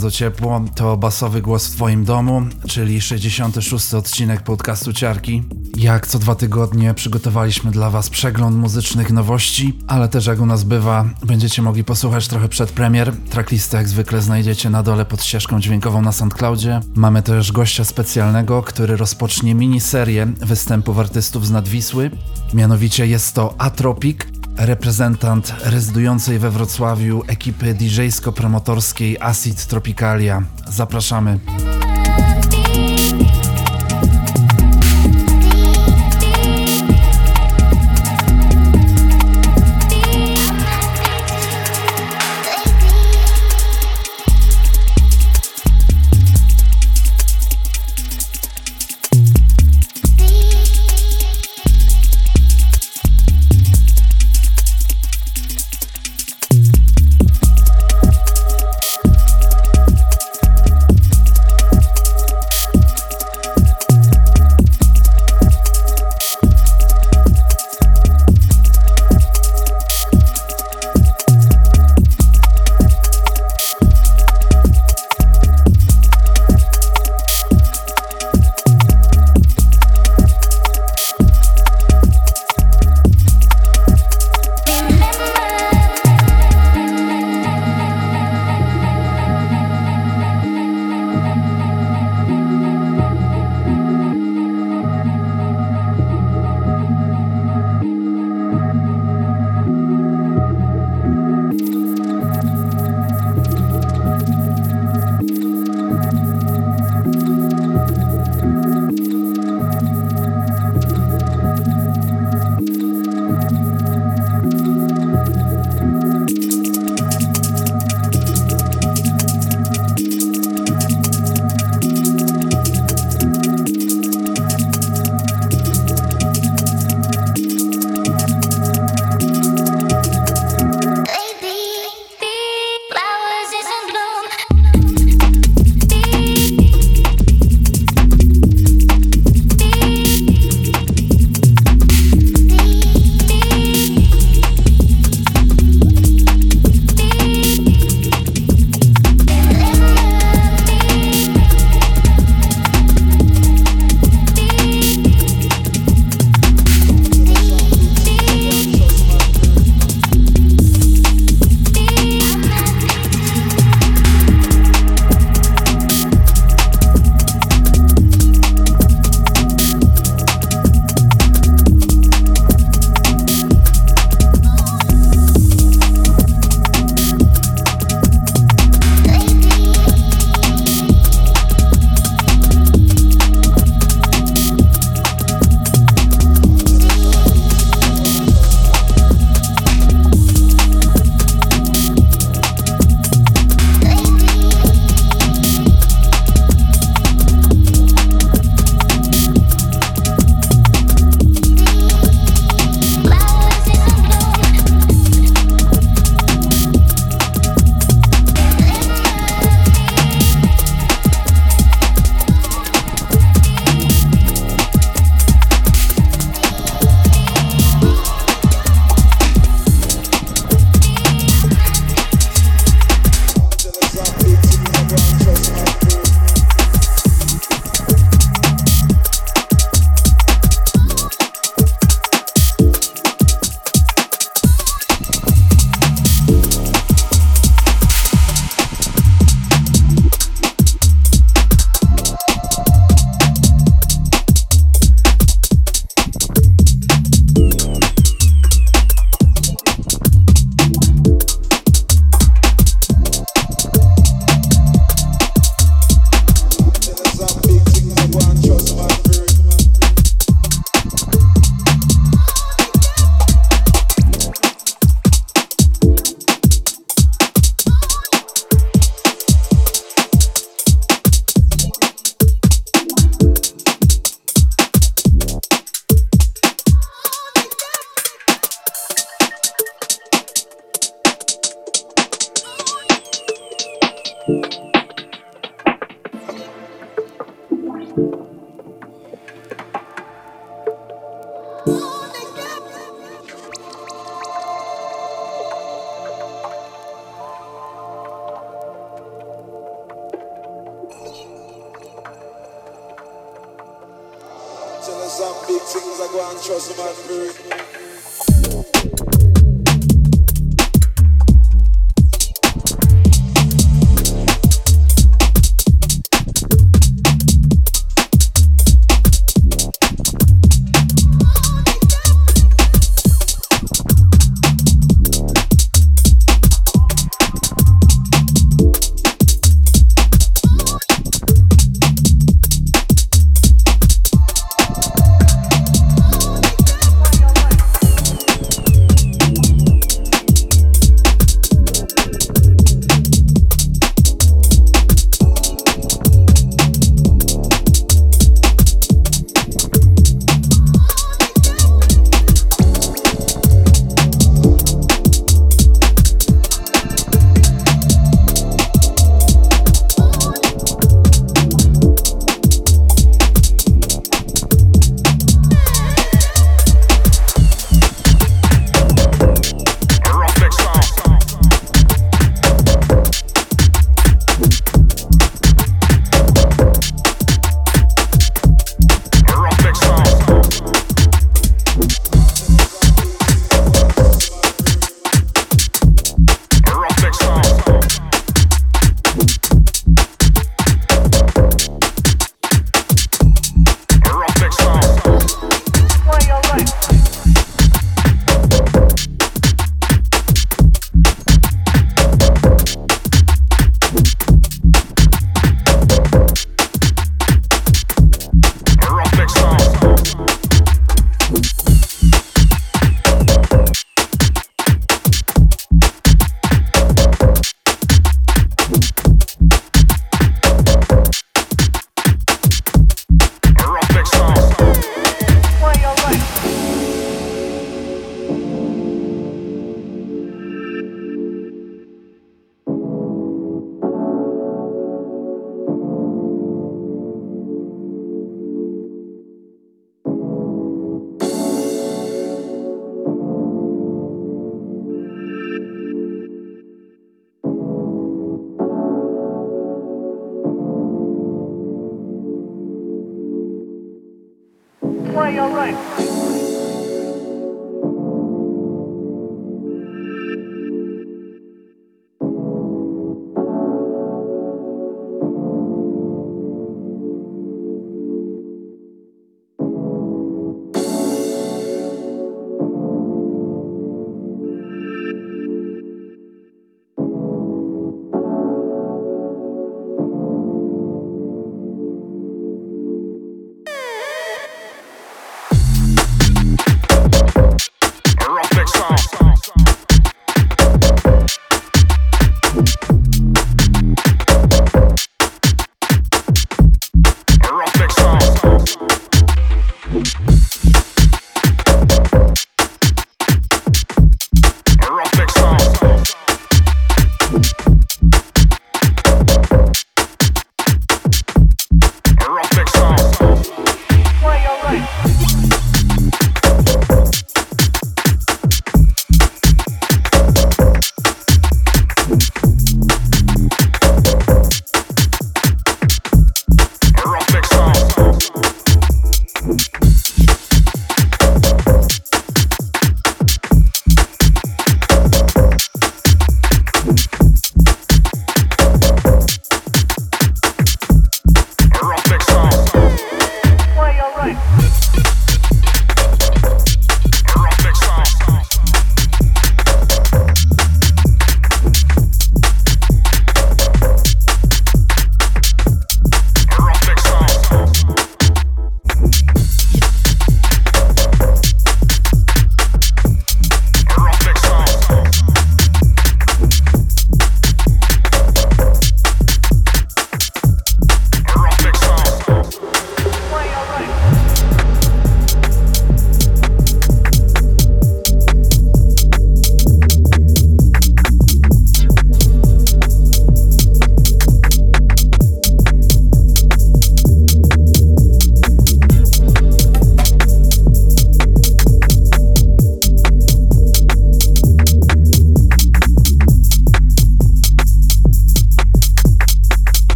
bardzo ciepło. To basowy głos w Twoim domu, czyli 66 odcinek podcastu Ciarki. Jak co dwa tygodnie przygotowaliśmy dla Was przegląd muzycznych nowości, ale też jak u nas bywa, będziecie mogli posłuchać trochę przed premier. Tracklistę jak zwykle znajdziecie na dole pod ścieżką dźwiękową na SoundCloudzie. Mamy też gościa specjalnego, który rozpocznie miniserię występów artystów z Nadwisły. Mianowicie jest to Atropik, reprezentant rezydującej we Wrocławiu ekipy DJ-sko-promotorskiej Acid Tropicalia. Zapraszamy.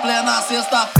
Plena sexta-feira,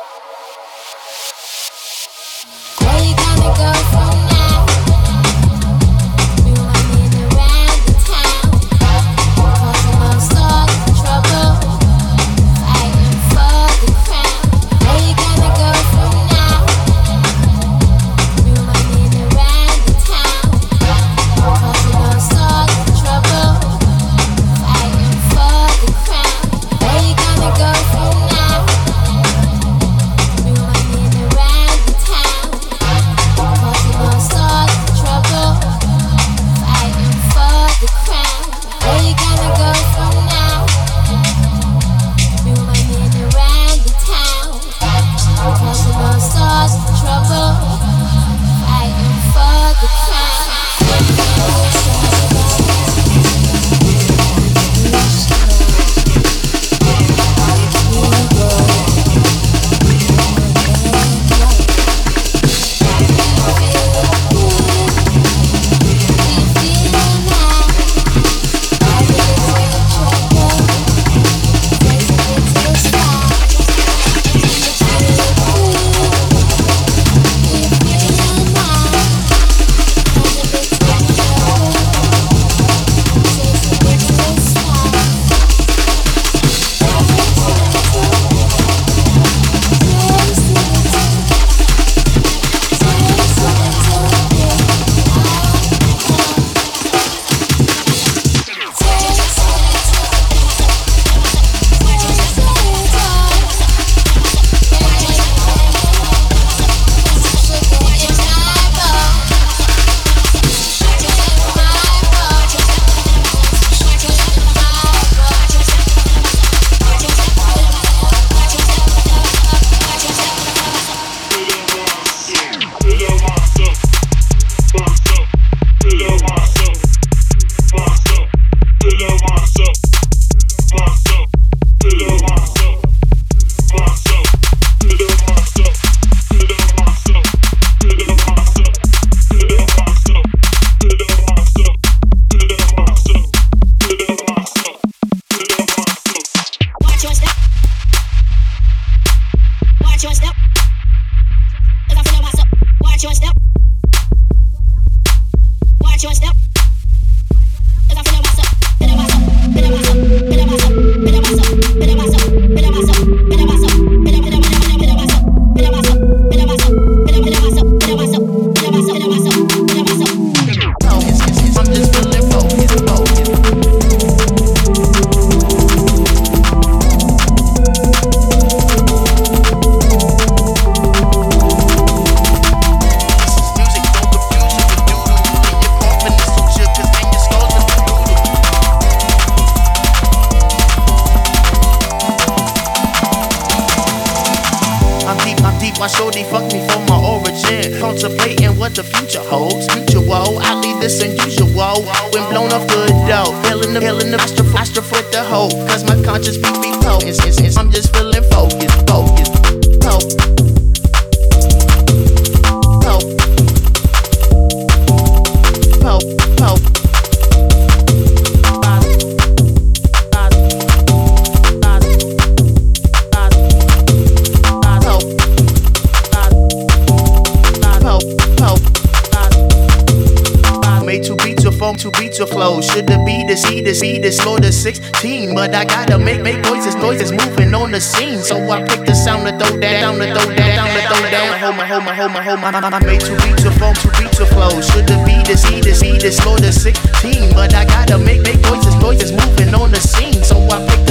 to 16. But I gotta make make noises, noises moving on the scene. So I pick the sound to throw down, to throw down, down to throw down. Hold my, hold my, hold my, hold my. I made to reach a phone, to reach a flow. Should the beat is C, the speed is slow to 16. But I gotta make make noises, noises moving on the scene. So I pick the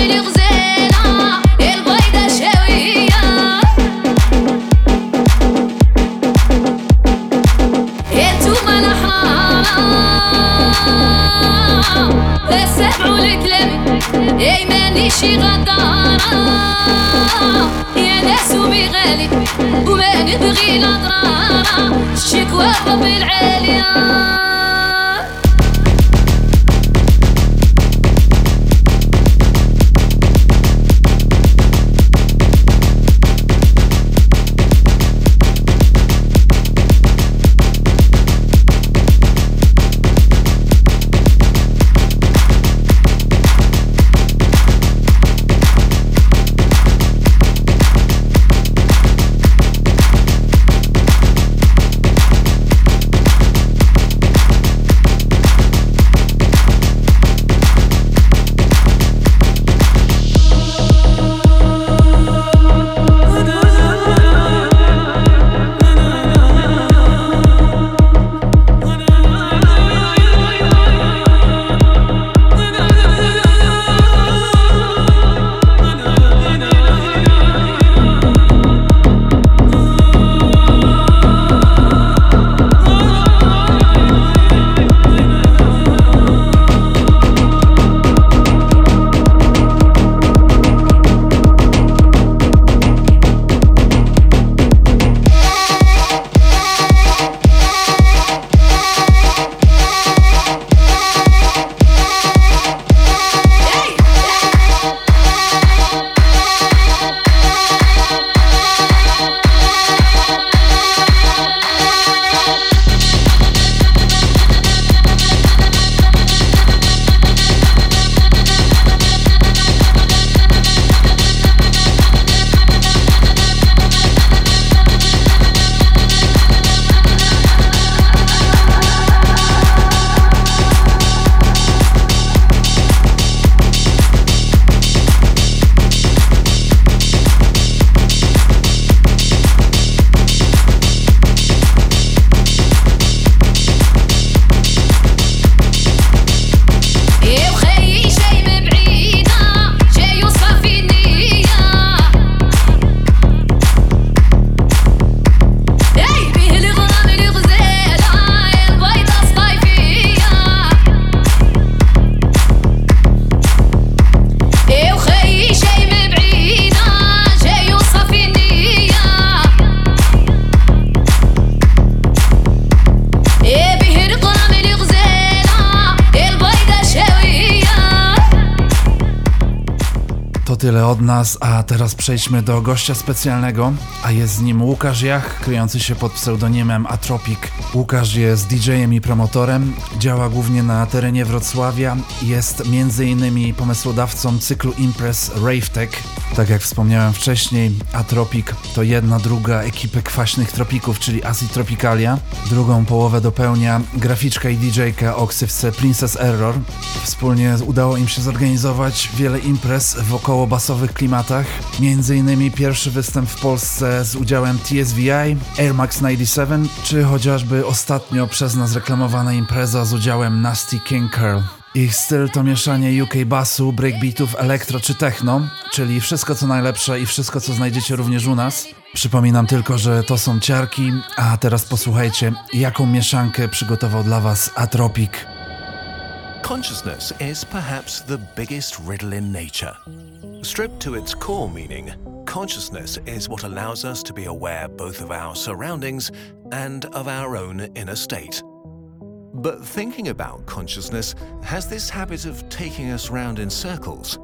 les leurs ailes. Przejdźmy do gościa specjalnego, a jest z nim Łukasz Jach, kryjący się pod pseudonimem Atropic. Łukasz jest DJ-em i promotorem, działa głównie na terenie Wrocławia, jest m.in. pomysłodawcą cyklu imprez Ravetech. Tak jak wspomniałem wcześniej, Atropic to jedna druga ekipy kwaśnych tropików, czyli Acid Tropicalia. Drugą połowę dopełnia graficzka i DJ-ka o ksywce Princess Error. Wspólnie udało im się zorganizować wiele imprez w około basowych klimatach. Między innymi pierwszy występ w Polsce z udziałem TSVI, Air Max 97, czy chociażby ostatnio przez nas reklamowana impreza z udziałem Nasty King Curl. Ich styl to mieszanie UK basu, breakbeatów, elektro czy techno, czyli wszystko co najlepsze i wszystko co znajdziecie również u nas. Przypominam tylko, że to są ciarki, a teraz posłuchajcie, jaką mieszankę przygotował dla Was Atropic. Consciousness is perhaps the biggest riddle in nature. Stripped to its core meaning, consciousness is what allows us to be aware both of our surroundings and of our own inner state. But thinking about consciousness has this habit of taking us round in circles.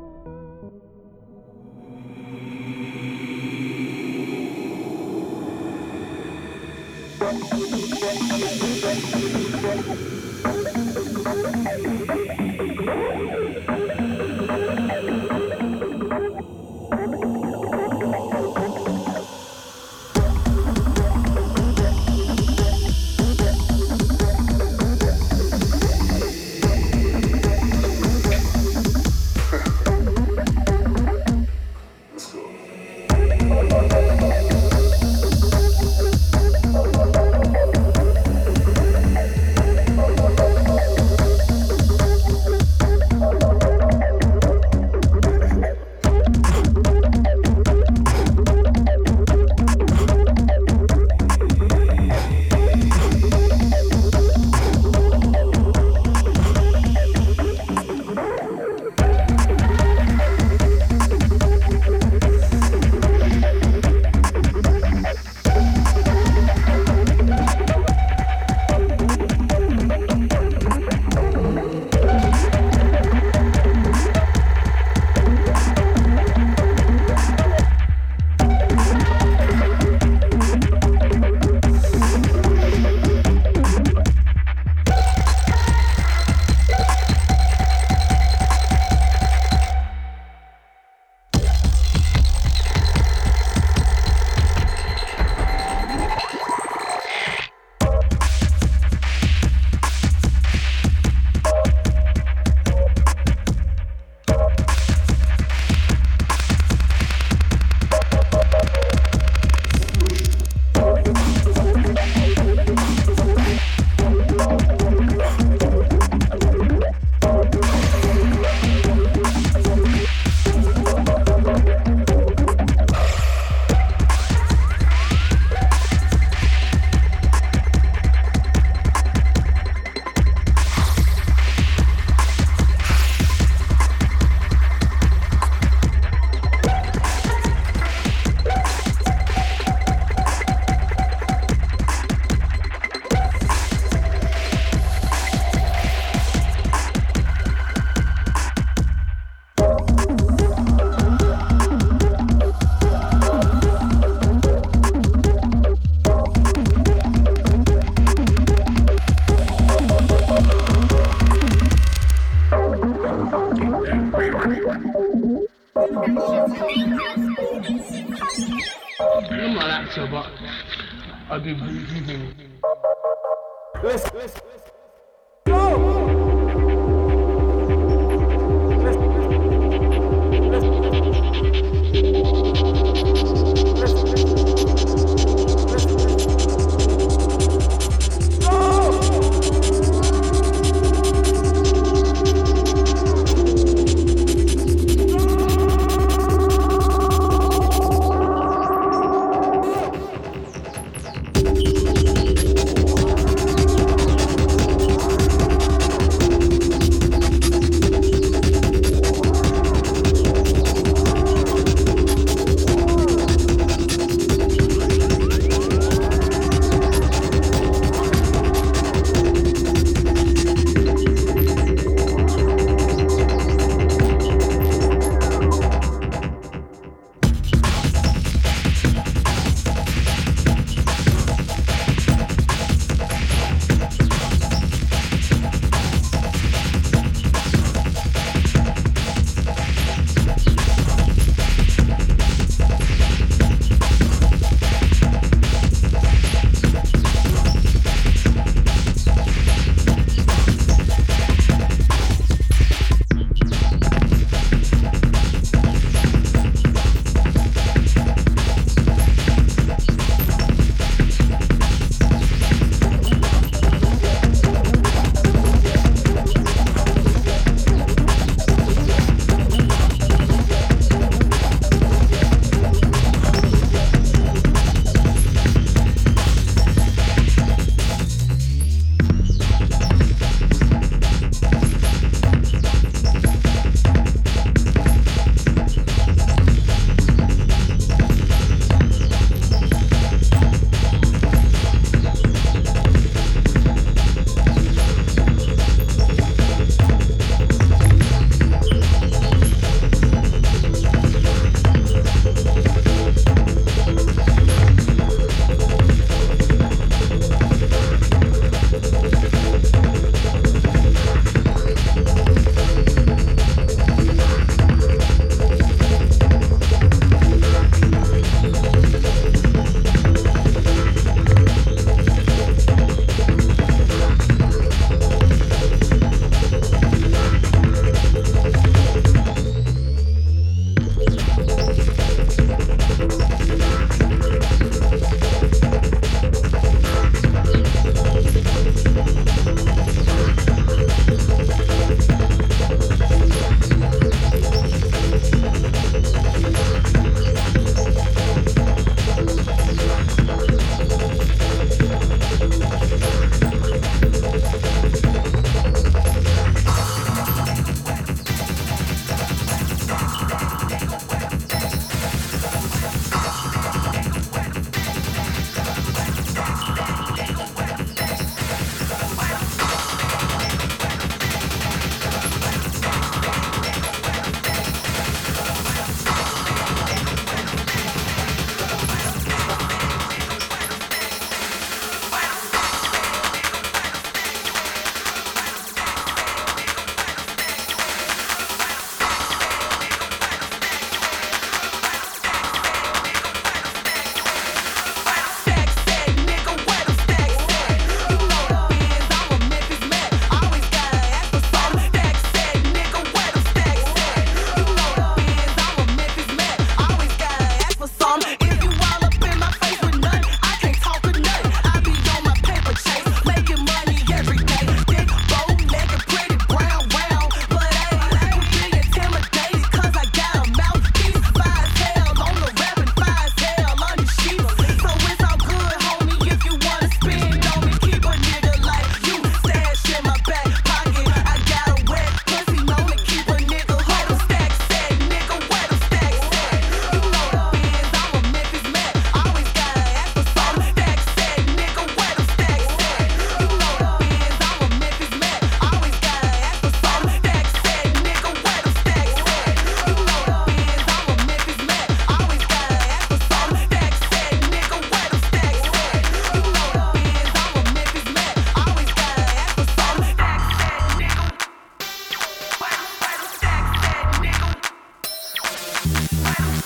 Thank you.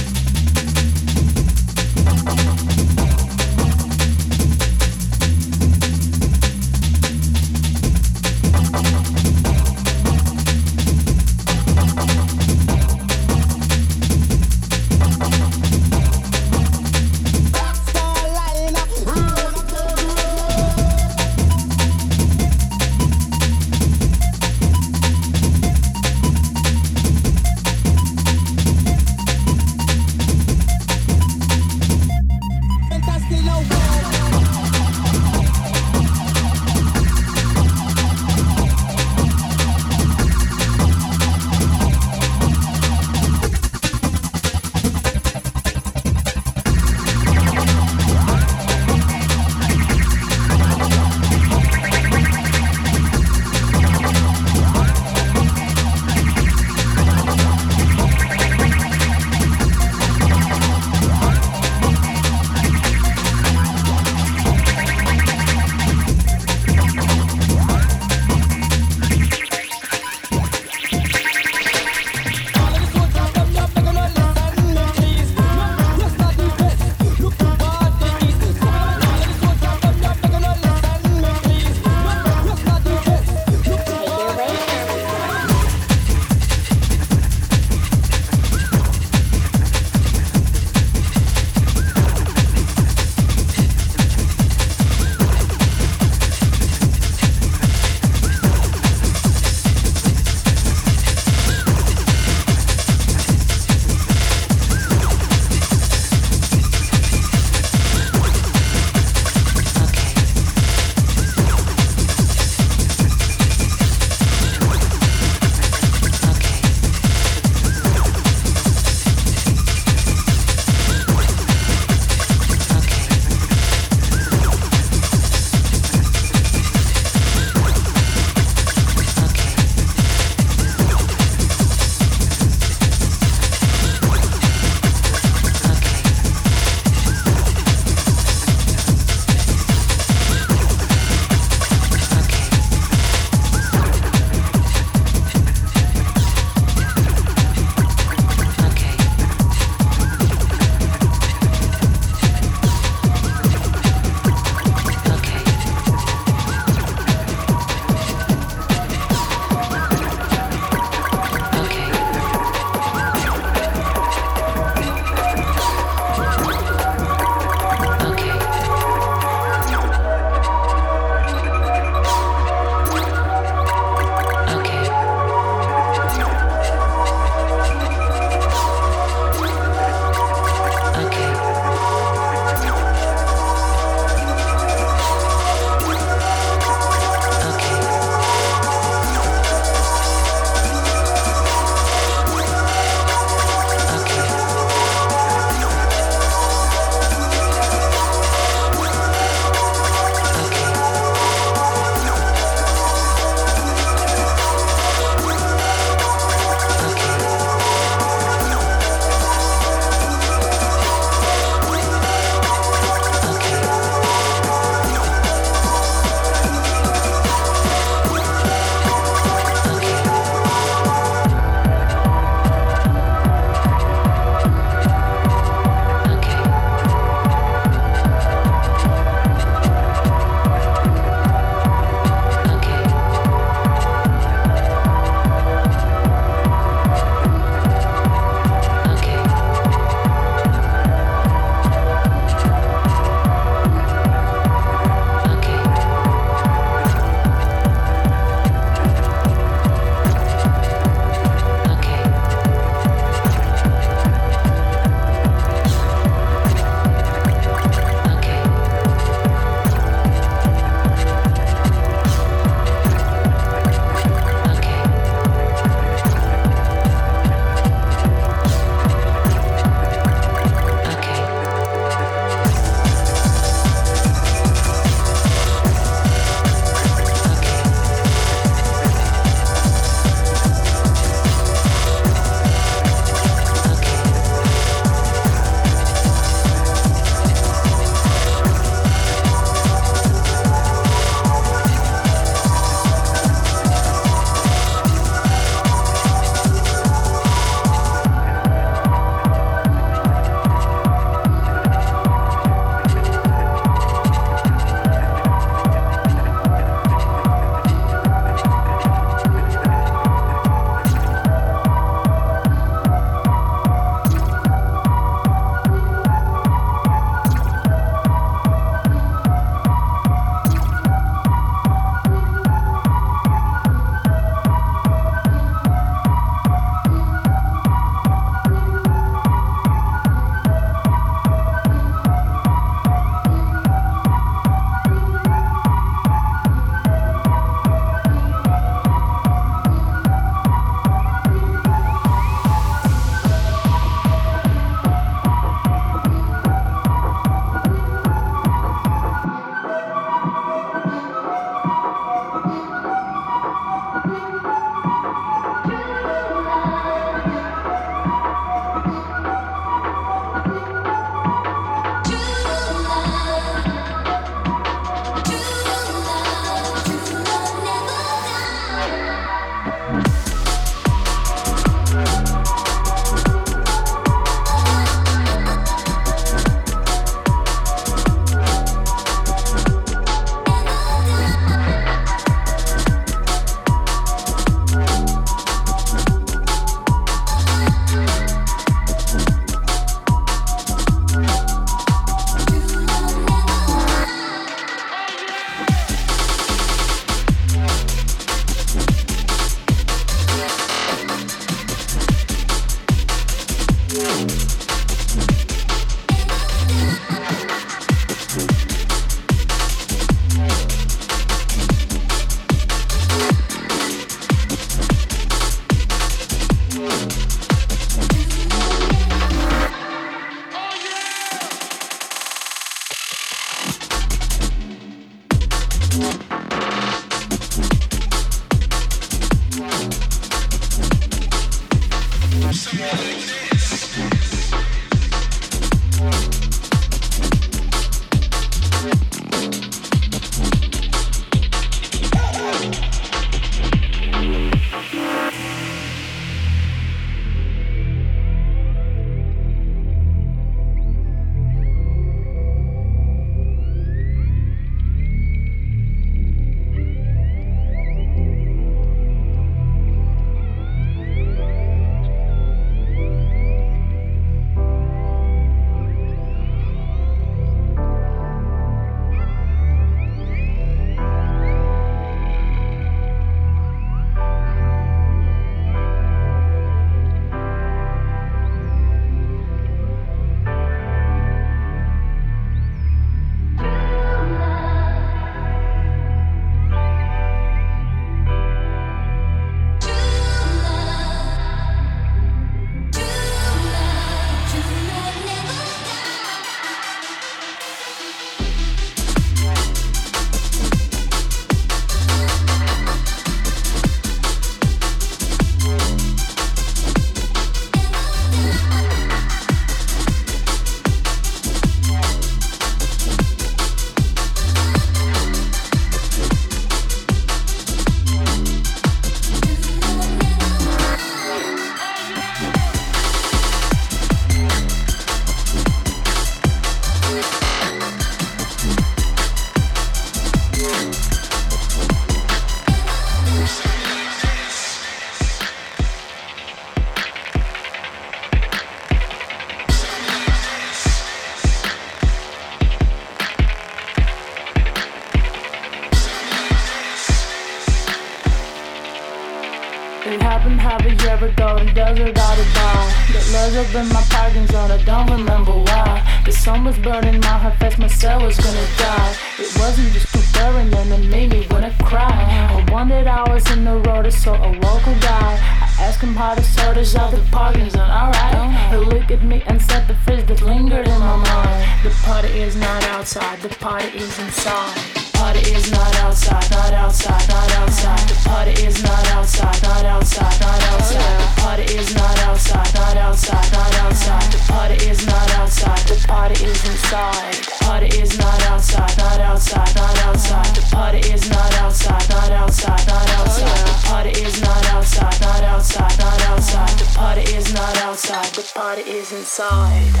A year desert out of bar. Got legs up in my parking zone, I don't remember why. The sun was burning my heart fast, my cell was gonna die. It wasn't just too boring and it made me wanna cry. I wanted hours in the road, I saw a local guy. I asked him how to sort us out the parking zone, alright. He looked at me and said the phrase that lingered in my mind. The party is not outside, the party is inside. Party is not outside, not outside, not outside. The party is not outside, not outside, not outside. The party is not outside, not outside, not outside. The party is not outside, the party is inside. Party is not outside, not outside, not outside. The party is not outside, not outside, not outside. The party is not outside, not outside, not outside. The party is not outside, the party is inside.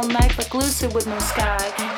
All night like lucid with no sky.